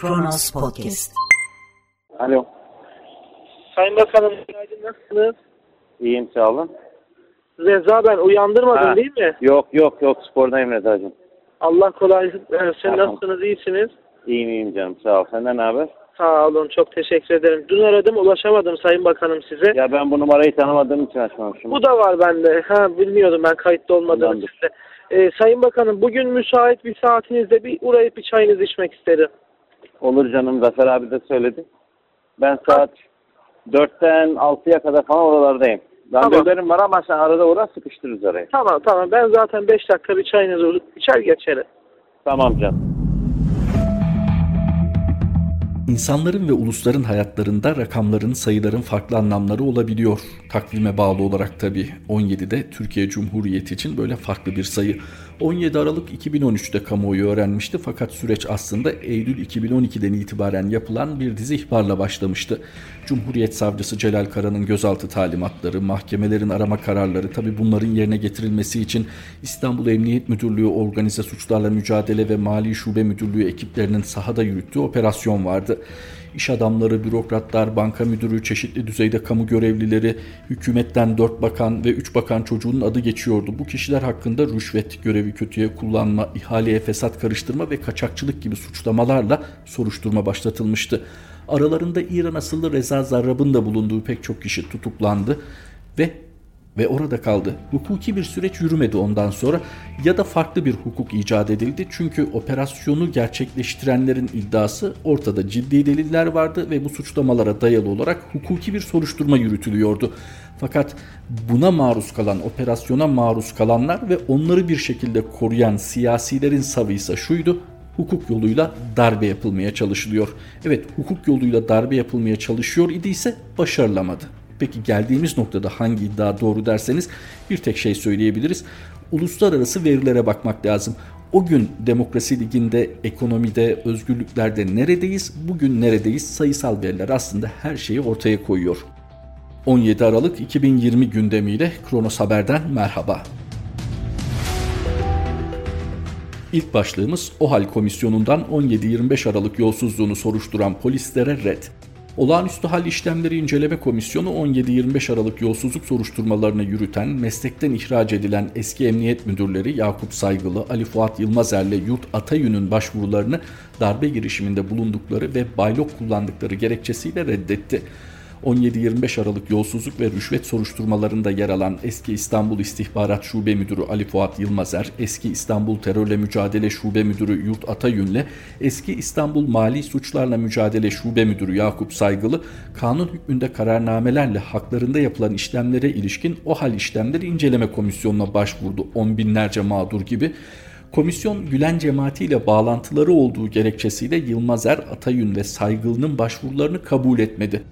Kronos Podcast. Alo. Sayın Bakanım günaydın nasılsınız? İyiyim sağ olun. Reza ben uyandırmadım Ha. değil mi? Yok yok yok spordayım Reza'cığım. Allah kolaylık versin. Tamam. Nasılsınız? iyisiniz? İyiyim iyiyim canım sağ ol. Senden ne haber? Sağ olun. Çok teşekkür ederim. Dün aradım ulaşamadım Sayın Bakanım size. Ya ben bu numarayı tanımadığım için açmamışım. Bu da var bende. Ha bilmiyordum ben kayıtlı için de. Ee, Sayın Bakanım bugün müsait bir saatinizde bir uğrayıp bir çayınızı içmek isterim. Olur canım Zafer abi de söyledi. Ben saat 4'ten 6'ya kadar falan oralardayım. Randevularım var ama sen arada uğra sıkıştırırız araya. Tamam tamam ben zaten 5 dakika bir çayınızı içer geçerim. Tamam canım. İnsanların ve ulusların hayatlarında rakamların, sayıların farklı anlamları olabiliyor. Takvime bağlı olarak tabii. 17'de Türkiye Cumhuriyeti için böyle farklı bir sayı. 17 Aralık 2013'te kamuoyu öğrenmişti fakat süreç aslında Eylül 2012'den itibaren yapılan bir dizi ihbarla başlamıştı. Cumhuriyet Savcısı Celal Kara'nın gözaltı talimatları, mahkemelerin arama kararları tabii bunların yerine getirilmesi için İstanbul Emniyet Müdürlüğü Organize Suçlarla Mücadele ve Mali Şube Müdürlüğü ekiplerinin sahada yürüttüğü operasyon vardı. İş adamları, bürokratlar, banka müdürü, çeşitli düzeyde kamu görevlileri, hükümetten 4 bakan ve 3 bakan çocuğunun adı geçiyordu. Bu kişiler hakkında rüşvet, görevi kötüye kullanma, ihaleye fesat karıştırma ve kaçakçılık gibi suçlamalarla soruşturma başlatılmıştı. Aralarında İran asıllı Reza Zarrab'ın da bulunduğu pek çok kişi tutuklandı ve ve orada kaldı. Hukuki bir süreç yürümedi ondan sonra ya da farklı bir hukuk icat edildi. Çünkü operasyonu gerçekleştirenlerin iddiası ortada ciddi deliller vardı ve bu suçlamalara dayalı olarak hukuki bir soruşturma yürütülüyordu. Fakat buna maruz kalan, operasyona maruz kalanlar ve onları bir şekilde koruyan siyasilerin savı ise şuydu hukuk yoluyla darbe yapılmaya çalışılıyor. Evet hukuk yoluyla darbe yapılmaya çalışıyor idiyse başarılamadı. Peki geldiğimiz noktada hangi iddia doğru derseniz bir tek şey söyleyebiliriz. Uluslararası verilere bakmak lazım. O gün demokrasi liginde, ekonomide, özgürlüklerde neredeyiz, bugün neredeyiz sayısal veriler aslında her şeyi ortaya koyuyor. 17 Aralık 2020 gündemiyle Kronos Haber'den merhaba. İlk başlığımız OHAL komisyonundan 17-25 Aralık yolsuzluğunu soruşturan polislere red. Olağanüstü hal işlemleri inceleme komisyonu 17-25 Aralık yolsuzluk soruşturmalarını yürüten, meslekten ihraç edilen eski emniyet müdürleri Yakup Saygılı, Ali Fuat Yılmazer'le Yurt Atayün'ün başvurularını darbe girişiminde bulundukları ve baylok kullandıkları gerekçesiyle reddetti. 17-25 Aralık yolsuzluk ve rüşvet soruşturmalarında yer alan eski İstanbul İstihbarat Şube Müdürü Ali Fuat Yılmazer, eski İstanbul Terörle Mücadele Şube Müdürü Yurt Atayün'le eski İstanbul Mali Suçlarla Mücadele Şube Müdürü Yakup Saygılı, kanun hükmünde kararnamelerle haklarında yapılan işlemlere ilişkin OHAL işlemleri inceleme komisyonuna başvurdu. On binlerce mağdur gibi. Komisyon Gülen cemaati ile bağlantıları olduğu gerekçesiyle Yılmazer, Atayün ve Saygılı'nın başvurularını kabul etmedi.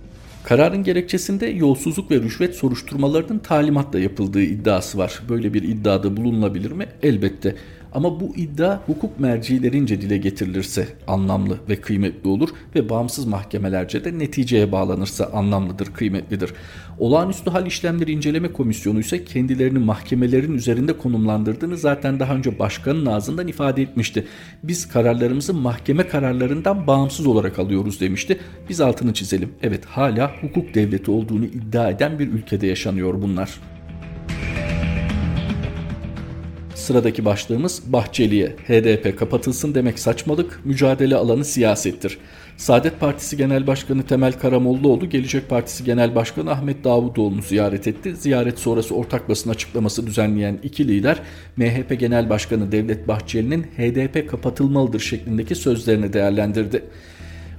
Kararın gerekçesinde yolsuzluk ve rüşvet soruşturmalarının talimatla yapıldığı iddiası var. Böyle bir iddiada bulunulabilir mi? Elbette. Ama bu iddia hukuk mercilerince dile getirilirse anlamlı ve kıymetli olur ve bağımsız mahkemelerce de neticeye bağlanırsa anlamlıdır, kıymetlidir. Olağanüstü hal işlemleri inceleme komisyonu ise kendilerini mahkemelerin üzerinde konumlandırdığını zaten daha önce başkanın ağzından ifade etmişti. Biz kararlarımızı mahkeme kararlarından bağımsız olarak alıyoruz demişti. Biz altını çizelim. Evet hala hukuk devleti olduğunu iddia eden bir ülkede yaşanıyor bunlar. Sıradaki başlığımız Bahçeli'ye HDP kapatılsın demek saçmalık, mücadele alanı siyasettir. Saadet Partisi Genel Başkanı Temel Karamollaoğlu, Gelecek Partisi Genel Başkanı Ahmet Davutoğlu'nu ziyaret etti. Ziyaret sonrası ortak basın açıklaması düzenleyen iki lider, MHP Genel Başkanı Devlet Bahçeli'nin HDP kapatılmalıdır şeklindeki sözlerini değerlendirdi.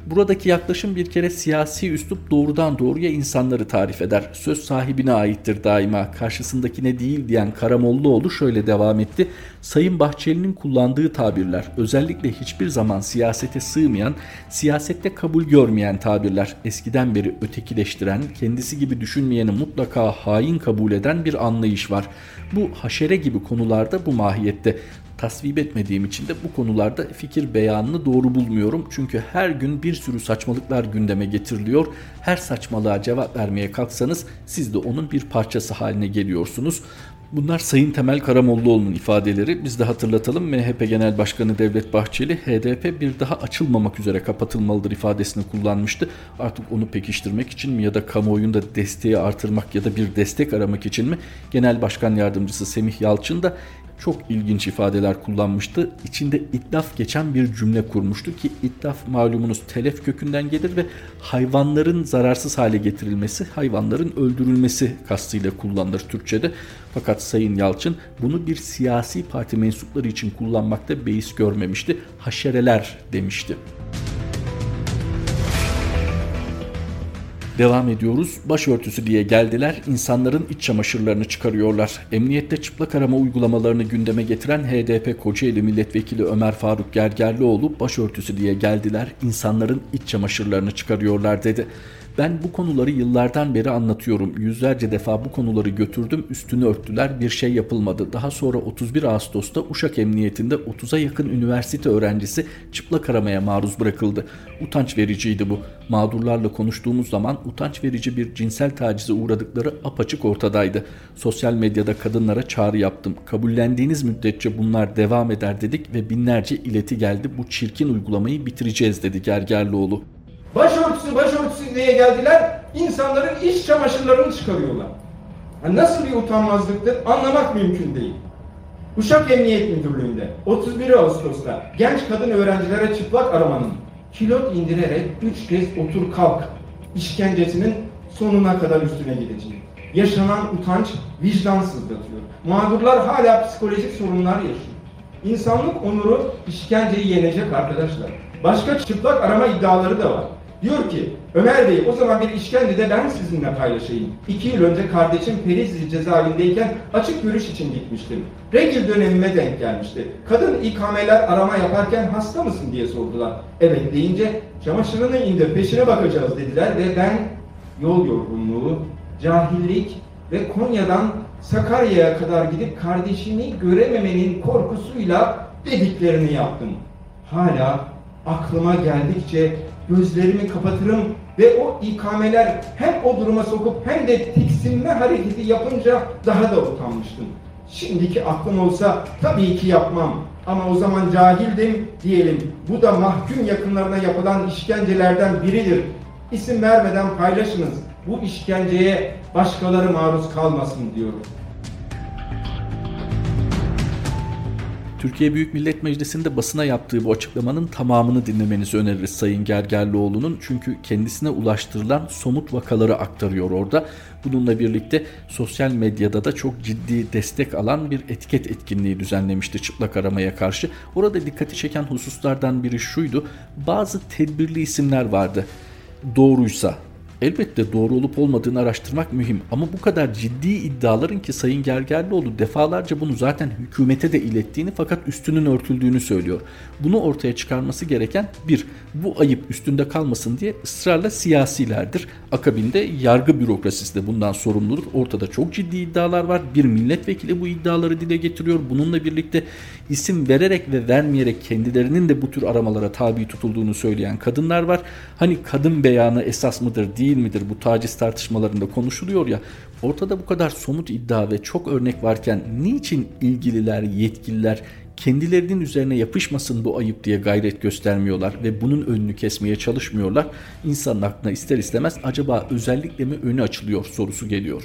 Buradaki yaklaşım bir kere siyasi üslup doğrudan doğruya insanları tarif eder. Söz sahibine aittir daima. Karşısındakine değil diyen Karamollaoğlu şöyle devam etti. Sayın Bahçeli'nin kullandığı tabirler özellikle hiçbir zaman siyasete sığmayan, siyasette kabul görmeyen tabirler. Eskiden beri ötekileştiren, kendisi gibi düşünmeyeni mutlaka hain kabul eden bir anlayış var. Bu haşere gibi konularda bu mahiyette tasvip etmediğim için de bu konularda fikir beyanını doğru bulmuyorum. Çünkü her gün bir sürü saçmalıklar gündeme getiriliyor. Her saçmalığa cevap vermeye kalksanız siz de onun bir parçası haline geliyorsunuz. Bunlar Sayın Temel Karamollaoğlu'nun ifadeleri. Biz de hatırlatalım MHP Genel Başkanı Devlet Bahçeli HDP bir daha açılmamak üzere kapatılmalıdır ifadesini kullanmıştı. Artık onu pekiştirmek için mi ya da kamuoyunda desteği artırmak ya da bir destek aramak için mi Genel Başkan Yardımcısı Semih Yalçın da çok ilginç ifadeler kullanmıştı. İçinde itlaf geçen bir cümle kurmuştu ki itlaf malumunuz telef kökünden gelir ve hayvanların zararsız hale getirilmesi, hayvanların öldürülmesi kastıyla kullanılır Türkçe'de. Fakat Sayın Yalçın bunu bir siyasi parti mensupları için kullanmakta beis görmemişti. Haşereler demişti. Devam ediyoruz. Başörtüsü diye geldiler. İnsanların iç çamaşırlarını çıkarıyorlar. Emniyette çıplak arama uygulamalarını gündeme getiren HDP Kocaeli Milletvekili Ömer Faruk Gergerlioğlu başörtüsü diye geldiler. İnsanların iç çamaşırlarını çıkarıyorlar dedi. Ben bu konuları yıllardan beri anlatıyorum. Yüzlerce defa bu konuları götürdüm, üstünü örttüler, bir şey yapılmadı. Daha sonra 31 Ağustos'ta Uşak Emniyetinde 30'a yakın üniversite öğrencisi çıplak aramaya maruz bırakıldı. Utanç vericiydi bu. Mağdurlarla konuştuğumuz zaman utanç verici bir cinsel tacize uğradıkları apaçık ortadaydı. Sosyal medyada kadınlara çağrı yaptım. Kabullendiğiniz müddetçe bunlar devam eder dedik ve binlerce ileti geldi. Bu çirkin uygulamayı bitireceğiz dedi Gergerlioğlu. Başörtüsü başörtüsü diye geldiler, insanların iç çamaşırlarını çıkarıyorlar. Yani nasıl bir utanmazlıktır anlamak mümkün değil. Uşak Emniyet Müdürlüğü'nde 31 Ağustos'ta genç kadın öğrencilere çıplak aramanın kilot indirerek üç kez otur kalk işkencesinin sonuna kadar üstüne gideceği. Yaşanan utanç vicdan sızlatıyor. Mağdurlar hala psikolojik sorunlar yaşıyor. İnsanlık onuru işkenceyi yenecek arkadaşlar. Başka çıplak arama iddiaları da var. Diyor ki Ömer Bey o zaman bir işkencede ben sizinle paylaşayım. İki yıl önce kardeşim Perizli cezaevindeyken açık görüş için gitmiştim. Regil dönemime denk gelmişti. Kadın ikameler arama yaparken hasta mısın diye sordular. Evet deyince çamaşırını indir peşine bakacağız dediler ve ben yol yorgunluğu, cahillik ve Konya'dan Sakarya'ya kadar gidip kardeşimi görememenin korkusuyla dediklerini yaptım. Hala aklıma geldikçe gözlerimi kapatırım ve o ikameler hem o duruma sokup hem de tiksinme hareketi yapınca daha da utanmıştım. Şimdiki aklım olsa tabii ki yapmam. Ama o zaman cahildim diyelim. Bu da mahkum yakınlarına yapılan işkencelerden biridir. İsim vermeden paylaşınız. Bu işkenceye başkaları maruz kalmasın diyorum. Türkiye Büyük Millet Meclisi'nde basına yaptığı bu açıklamanın tamamını dinlemenizi öneririz Sayın Gergerlioğlu'nun. Çünkü kendisine ulaştırılan somut vakaları aktarıyor orada. Bununla birlikte sosyal medyada da çok ciddi destek alan bir etiket etkinliği düzenlemişti çıplak aramaya karşı. Orada dikkati çeken hususlardan biri şuydu. Bazı tedbirli isimler vardı. Doğruysa Elbette doğru olup olmadığını araştırmak mühim ama bu kadar ciddi iddiaların ki Sayın Gergerlioğlu defalarca bunu zaten hükümete de ilettiğini fakat üstünün örtüldüğünü söylüyor. Bunu ortaya çıkarması gereken bir, bu ayıp üstünde kalmasın diye ısrarla siyasilerdir. Akabinde yargı bürokrasisi de bundan sorumludur. Ortada çok ciddi iddialar var. Bir milletvekili bu iddiaları dile getiriyor. Bununla birlikte isim vererek ve vermeyerek kendilerinin de bu tür aramalara tabi tutulduğunu söyleyen kadınlar var. Hani kadın beyanı esas mıdır değil midir bu taciz tartışmalarında konuşuluyor ya ortada bu kadar somut iddia ve çok örnek varken niçin ilgililer, yetkililer kendilerinin üzerine yapışmasın bu ayıp diye gayret göstermiyorlar ve bunun önünü kesmeye çalışmıyorlar. İnsanın aklına ister istemez acaba özellikle mi önü açılıyor sorusu geliyor.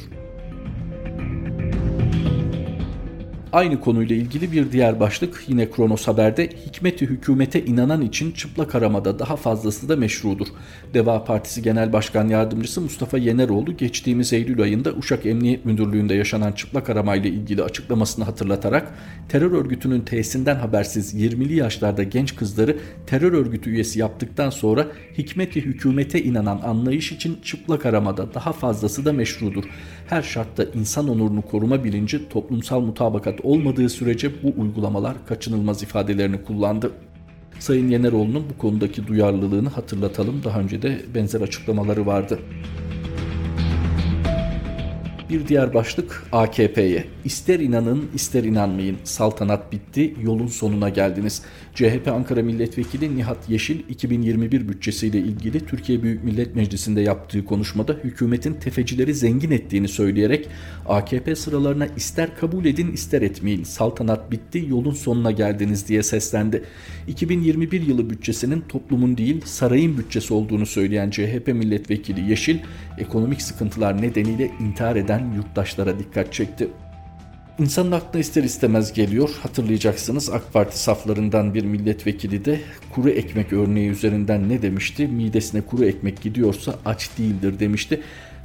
Aynı konuyla ilgili bir diğer başlık yine Kronos Haber'de hikmeti hükümete inanan için çıplak aramada daha fazlası da meşrudur. Deva Partisi Genel Başkan Yardımcısı Mustafa Yeneroğlu geçtiğimiz Eylül ayında Uşak Emniyet Müdürlüğü'nde yaşanan çıplak aramayla ilgili açıklamasını hatırlatarak terör örgütünün tesinden habersiz 20'li yaşlarda genç kızları terör örgütü üyesi yaptıktan sonra hikmeti hükümete inanan anlayış için çıplak aramada daha fazlası da meşrudur. Her şartta insan onurunu koruma bilinci toplumsal mutabakat olmadığı sürece bu uygulamalar kaçınılmaz ifadelerini kullandı. Sayın Yeneroğlu'nun bu konudaki duyarlılığını hatırlatalım. Daha önce de benzer açıklamaları vardı. Bir diğer başlık AKP'ye. İster inanın ister inanmayın saltanat bitti yolun sonuna geldiniz. CHP Ankara Milletvekili Nihat Yeşil 2021 bütçesiyle ilgili Türkiye Büyük Millet Meclisi'nde yaptığı konuşmada hükümetin tefecileri zengin ettiğini söyleyerek AKP sıralarına ister kabul edin ister etmeyin saltanat bitti yolun sonuna geldiniz diye seslendi. 2021 yılı bütçesinin toplumun değil sarayın bütçesi olduğunu söyleyen CHP milletvekili Yeşil ekonomik sıkıntılar nedeniyle intihar eden yurttaşlara dikkat çekti. İnsanın aklına ister istemez geliyor. Hatırlayacaksınız AK Parti saflarından bir milletvekili de kuru ekmek örneği üzerinden ne demişti? Midesine kuru ekmek gidiyorsa aç değildir demişti.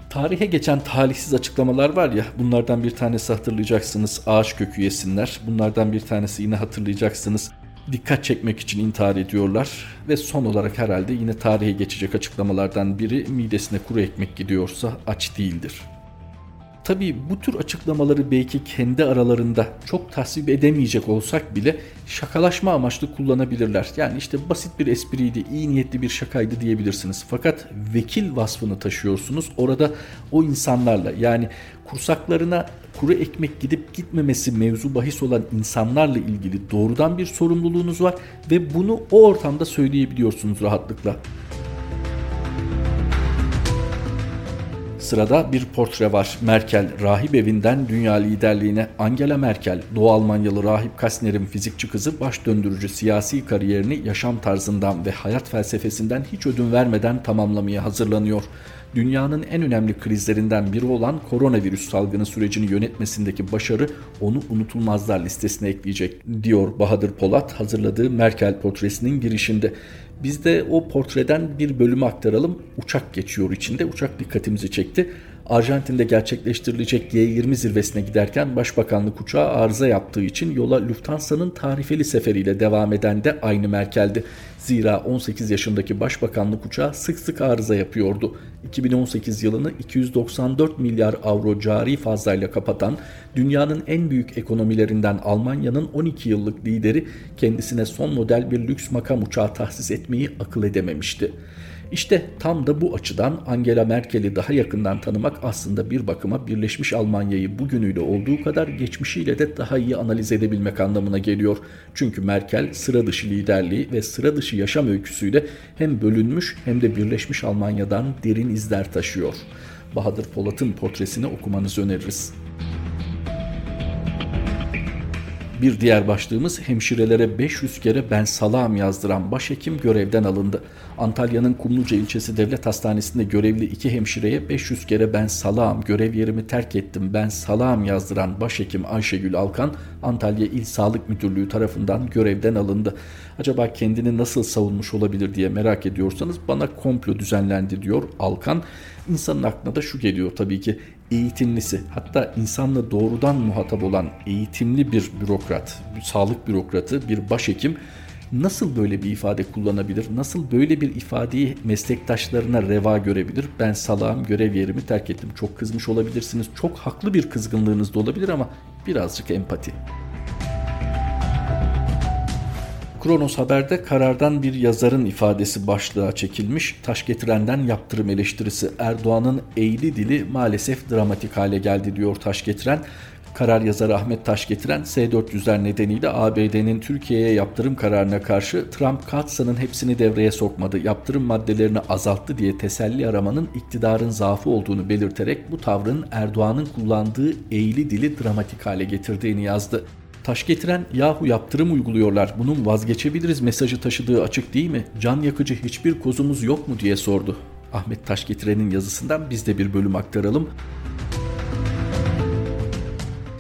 Tarihe geçen talihsiz açıklamalar var ya bunlardan bir tanesi hatırlayacaksınız ağaç kökü yesinler. Bunlardan bir tanesi yine hatırlayacaksınız dikkat çekmek için intihar ediyorlar ve son olarak herhalde yine tarihe geçecek açıklamalardan biri midesine kuru ekmek gidiyorsa aç değildir. Tabii bu tür açıklamaları belki kendi aralarında çok tasvip edemeyecek olsak bile şakalaşma amaçlı kullanabilirler. Yani işte basit bir espriydi, iyi niyetli bir şakaydı diyebilirsiniz. Fakat vekil vasfını taşıyorsunuz. Orada o insanlarla yani kursaklarına kuru ekmek gidip gitmemesi mevzu bahis olan insanlarla ilgili doğrudan bir sorumluluğunuz var ve bunu o ortamda söyleyebiliyorsunuz rahatlıkla. Sırada bir portre var. Merkel, rahip evinden dünya liderliğine Angela Merkel, Doğu Almanyalı rahip Kastner'in fizikçi kızı baş döndürücü siyasi kariyerini yaşam tarzından ve hayat felsefesinden hiç ödün vermeden tamamlamaya hazırlanıyor. Dünyanın en önemli krizlerinden biri olan koronavirüs salgını sürecini yönetmesindeki başarı onu unutulmazlar listesine ekleyecek, diyor Bahadır Polat hazırladığı Merkel portresinin girişinde. Biz de o portreden bir bölümü aktaralım. Uçak geçiyor içinde. Uçak dikkatimizi çekti. Arjantin'de gerçekleştirilecek G20 zirvesine giderken Başbakanlık uçağı arıza yaptığı için yola Lufthansa'nın tarifeli seferiyle devam eden de aynı Merkel'di. Zira 18 yaşındaki Başbakanlık uçağı sık sık arıza yapıyordu. 2018 yılını 294 milyar avro cari fazlayla kapatan dünyanın en büyük ekonomilerinden Almanya'nın 12 yıllık lideri kendisine son model bir lüks makam uçağı tahsis etmeyi akıl edememişti. İşte tam da bu açıdan Angela Merkel'i daha yakından tanımak aslında bir bakıma Birleşmiş Almanya'yı bugünüyle olduğu kadar geçmişiyle de daha iyi analiz edebilmek anlamına geliyor. Çünkü Merkel sıra dışı liderliği ve sıra dışı yaşam öyküsüyle hem bölünmüş hem de Birleşmiş Almanya'dan derin izler taşıyor. Bahadır Polat'ın portresini okumanızı öneririz. Bir diğer başlığımız hemşirelere 500 kere ben salam yazdıran başhekim görevden alındı. Antalya'nın Kumluca ilçesi devlet hastanesinde görevli iki hemşireye 500 kere ben salam görev yerimi terk ettim ben salam yazdıran başhekim Ayşegül Alkan Antalya İl Sağlık Müdürlüğü tarafından görevden alındı. Acaba kendini nasıl savunmuş olabilir diye merak ediyorsanız bana komplo düzenlendi diyor Alkan. İnsanın aklına da şu geliyor tabii ki eğitimlisi hatta insanla doğrudan muhatap olan eğitimli bir bürokrat, bir sağlık bürokratı, bir başhekim nasıl böyle bir ifade kullanabilir? Nasıl böyle bir ifadeyi meslektaşlarına reva görebilir? Ben salağım görev yerimi terk ettim. Çok kızmış olabilirsiniz. Çok haklı bir kızgınlığınız da olabilir ama birazcık empati. Kronos Haber'de karardan bir yazarın ifadesi başlığa çekilmiş. Taş getirenden yaptırım eleştirisi Erdoğan'ın eğri dili maalesef dramatik hale geldi diyor Taş getiren. Karar yazarı Ahmet Taş getiren S-400'ler nedeniyle ABD'nin Türkiye'ye yaptırım kararına karşı Trump Katsa'nın hepsini devreye sokmadı, yaptırım maddelerini azalttı diye teselli aramanın iktidarın zaafı olduğunu belirterek bu tavrın Erdoğan'ın kullandığı eğri dili dramatik hale getirdiğini yazdı. Taş getiren yahu yaptırım uyguluyorlar bunun vazgeçebiliriz mesajı taşıdığı açık değil mi? Can yakıcı hiçbir kozumuz yok mu diye sordu. Ahmet Taş getirenin yazısından biz de bir bölüm aktaralım.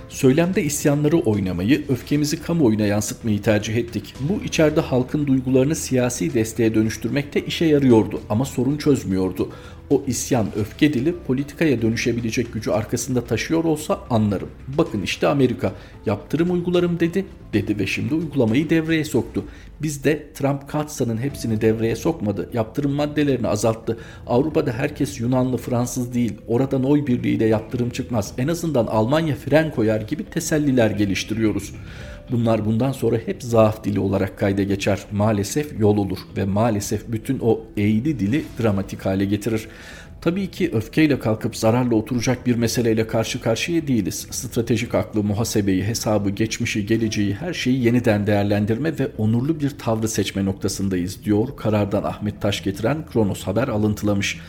Söylemde isyanları oynamayı, öfkemizi kamuoyuna yansıtmayı tercih ettik. Bu içeride halkın duygularını siyasi desteğe dönüştürmekte işe yarıyordu ama sorun çözmüyordu. O isyan, öfke dili politikaya dönüşebilecek gücü arkasında taşıyor olsa anlarım. Bakın işte Amerika yaptırım uygularım dedi, dedi ve şimdi uygulamayı devreye soktu. Bizde Trump Katsa'nın hepsini devreye sokmadı. Yaptırım maddelerini azalttı. Avrupa'da herkes Yunanlı, Fransız değil. Oradan oy birliğiyle yaptırım çıkmaz. En azından Almanya fren koyar gibi teselliler geliştiriyoruz. Bunlar bundan sonra hep zaaf dili olarak kayda geçer. Maalesef yol olur ve maalesef bütün o eğri dili dramatik hale getirir. Tabii ki öfkeyle kalkıp zararla oturacak bir meseleyle karşı karşıya değiliz. Stratejik aklı, muhasebeyi, hesabı, geçmişi, geleceği her şeyi yeniden değerlendirme ve onurlu bir tavrı seçme noktasındayız diyor karardan Ahmet Taş getiren Kronos Haber alıntılamış.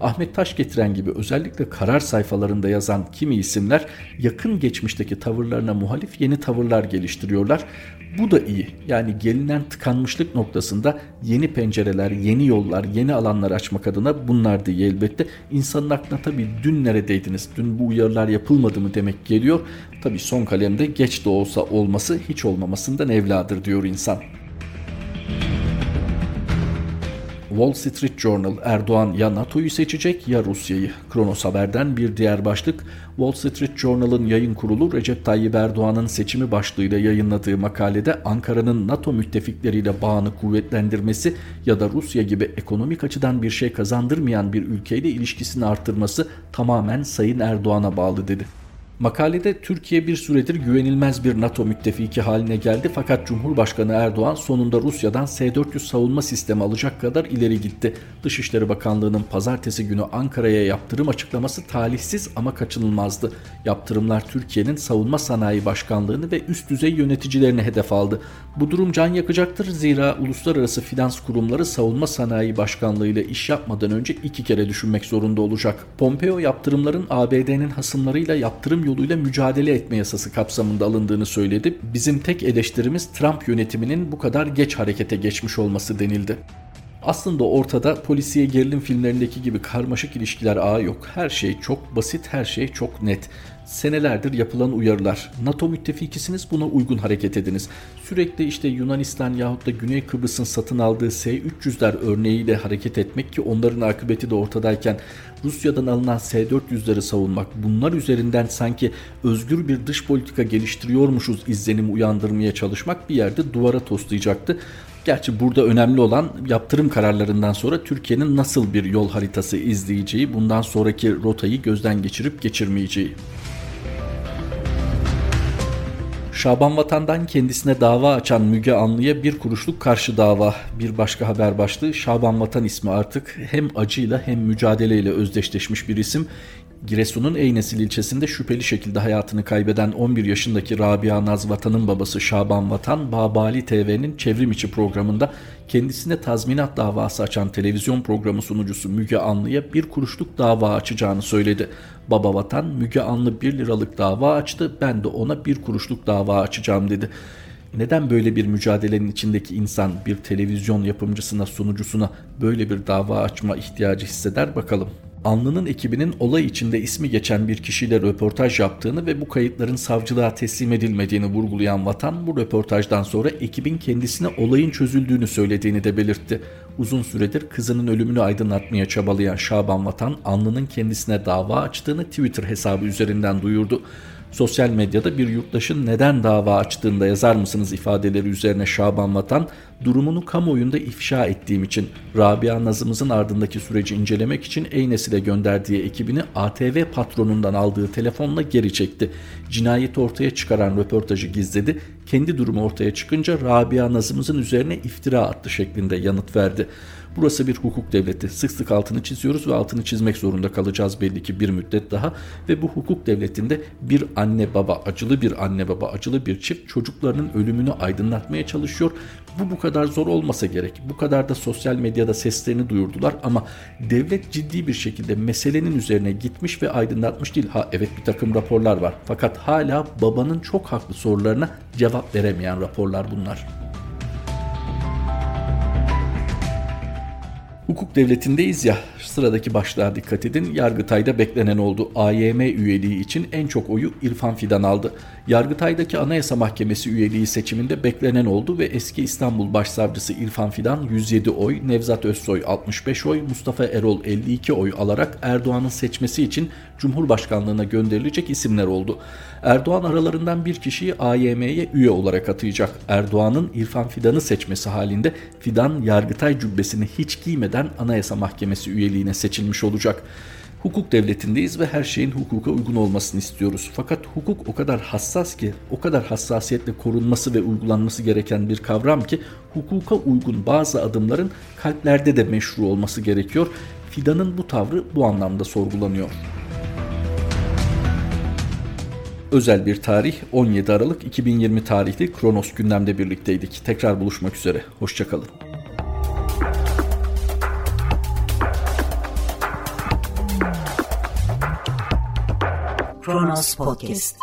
Ahmet Taş getiren gibi özellikle karar sayfalarında yazan kimi isimler yakın geçmişteki tavırlarına muhalif yeni tavırlar geliştiriyorlar. Bu da iyi. Yani gelinen tıkanmışlık noktasında yeni pencereler, yeni yollar, yeni alanlar açmak adına bunlar iyi elbette. İnsanın aklına tabii dün neredeydiniz, dün bu uyarılar yapılmadı mı demek geliyor. Tabii son kalemde geç de olsa olması hiç olmamasından evladır diyor insan. Wall Street Journal Erdoğan ya NATO'yu seçecek ya Rusya'yı. Kronos Haber'den bir diğer başlık Wall Street Journal'ın yayın kurulu Recep Tayyip Erdoğan'ın seçimi başlığıyla yayınladığı makalede Ankara'nın NATO müttefikleriyle bağını kuvvetlendirmesi ya da Rusya gibi ekonomik açıdan bir şey kazandırmayan bir ülkeyle ilişkisini artırması tamamen Sayın Erdoğan'a bağlı dedi. Makalede Türkiye bir süredir güvenilmez bir NATO müttefiki haline geldi fakat Cumhurbaşkanı Erdoğan sonunda Rusya'dan S-400 savunma sistemi alacak kadar ileri gitti. Dışişleri Bakanlığı'nın pazartesi günü Ankara'ya yaptırım açıklaması talihsiz ama kaçınılmazdı. Yaptırımlar Türkiye'nin savunma sanayi başkanlığını ve üst düzey yöneticilerini hedef aldı. Bu durum can yakacaktır zira uluslararası finans kurumları savunma sanayi başkanlığı ile iş yapmadan önce iki kere düşünmek zorunda olacak. Pompeo yaptırımların ABD'nin hasımlarıyla yaptırım yoluyla mücadele etme yasası kapsamında alındığını söyledi. Bizim tek eleştirimiz Trump yönetiminin bu kadar geç harekete geçmiş olması denildi. Aslında ortada polisiye gerilim filmlerindeki gibi karmaşık ilişkiler ağı yok. Her şey çok basit, her şey çok net. Senelerdir yapılan uyarılar. NATO müttefikisiniz buna uygun hareket ediniz. Sürekli işte Yunanistan yahut da Güney Kıbrıs'ın satın aldığı S-300'ler örneğiyle hareket etmek ki onların akıbeti de ortadayken Rusya'dan alınan S-400'leri savunmak bunlar üzerinden sanki özgür bir dış politika geliştiriyormuşuz izlenimi uyandırmaya çalışmak bir yerde duvara toslayacaktı. Gerçi burada önemli olan yaptırım kararlarından sonra Türkiye'nin nasıl bir yol haritası izleyeceği, bundan sonraki rotayı gözden geçirip geçirmeyeceği. Şaban Vatan'dan kendisine dava açan Müge Anlı'ya bir kuruşluk karşı dava. Bir başka haber başlığı Şaban Vatan ismi artık hem acıyla hem mücadeleyle özdeşleşmiş bir isim. Giresun'un Eynesil ilçesinde şüpheli şekilde hayatını kaybeden 11 yaşındaki Rabia Naz Vatan'ın babası Şaban Vatan, Babali TV'nin çevrim içi programında kendisine tazminat davası açan televizyon programı sunucusu Müge Anlı'ya bir kuruşluk dava açacağını söyledi. Baba Vatan Müge Anlı 1 liralık dava açtı, ben de ona bir kuruşluk dava açacağım dedi. Neden böyle bir mücadelenin içindeki insan bir televizyon yapımcısına, sunucusuna böyle bir dava açma ihtiyacı hisseder bakalım. Anlı'nın ekibinin olay içinde ismi geçen bir kişiyle röportaj yaptığını ve bu kayıtların savcılığa teslim edilmediğini vurgulayan Vatan bu röportajdan sonra ekibin kendisine olayın çözüldüğünü söylediğini de belirtti. Uzun süredir kızının ölümünü aydınlatmaya çabalayan Şaban Vatan Anlı'nın kendisine dava açtığını Twitter hesabı üzerinden duyurdu. Sosyal medyada bir yurttaşın neden dava açtığında yazar mısınız ifadeleri üzerine Şaban Vatan durumunu kamuoyunda ifşa ettiğim için Rabia Nazımızın ardındaki süreci incelemek için Eynesil'e gönderdiği ekibini ATV patronundan aldığı telefonla geri çekti. Cinayeti ortaya çıkaran röportajı gizledi. Kendi durumu ortaya çıkınca Rabia Nazımızın üzerine iftira attı şeklinde yanıt verdi. Burası bir hukuk devleti. Sık sık altını çiziyoruz ve altını çizmek zorunda kalacağız belli ki bir müddet daha. Ve bu hukuk devletinde bir anne baba, acılı bir anne baba, acılı bir çift çocuklarının ölümünü aydınlatmaya çalışıyor. Bu bu kadar zor olmasa gerek. Bu kadar da sosyal medyada seslerini duyurdular ama devlet ciddi bir şekilde meselenin üzerine gitmiş ve aydınlatmış değil. Ha evet bir takım raporlar var. Fakat hala babanın çok haklı sorularına cevap veremeyen raporlar bunlar. Hukuk devletindeyiz ya sıradaki başlığa dikkat edin. Yargıtay'da beklenen oldu. AYM üyeliği için en çok oyu İrfan Fidan aldı. Yargıtay'daki Anayasa Mahkemesi üyeliği seçiminde beklenen oldu ve eski İstanbul Başsavcısı İrfan Fidan 107 oy, Nevzat Özsoy 65 oy, Mustafa Erol 52 oy alarak Erdoğan'ın seçmesi için Cumhurbaşkanlığına gönderilecek isimler oldu. Erdoğan aralarından bir kişiyi AYM'ye üye olarak atayacak. Erdoğan'ın İrfan Fidan'ı seçmesi halinde Fidan Yargıtay cübbesini hiç giymeden Anayasa Mahkemesi üyeliğine seçilmiş olacak. Hukuk devletindeyiz ve her şeyin hukuka uygun olmasını istiyoruz. Fakat hukuk o kadar hassas ki, o kadar hassasiyetle korunması ve uygulanması gereken bir kavram ki hukuka uygun bazı adımların kalplerde de meşru olması gerekiyor Fidan'ın bu tavrı bu anlamda sorgulanıyor. Özel bir tarih 17 Aralık 2020 tarihli Kronos gündemde birlikteydik. Tekrar buluşmak üzere. Hoşçakalın. Kronos Podcast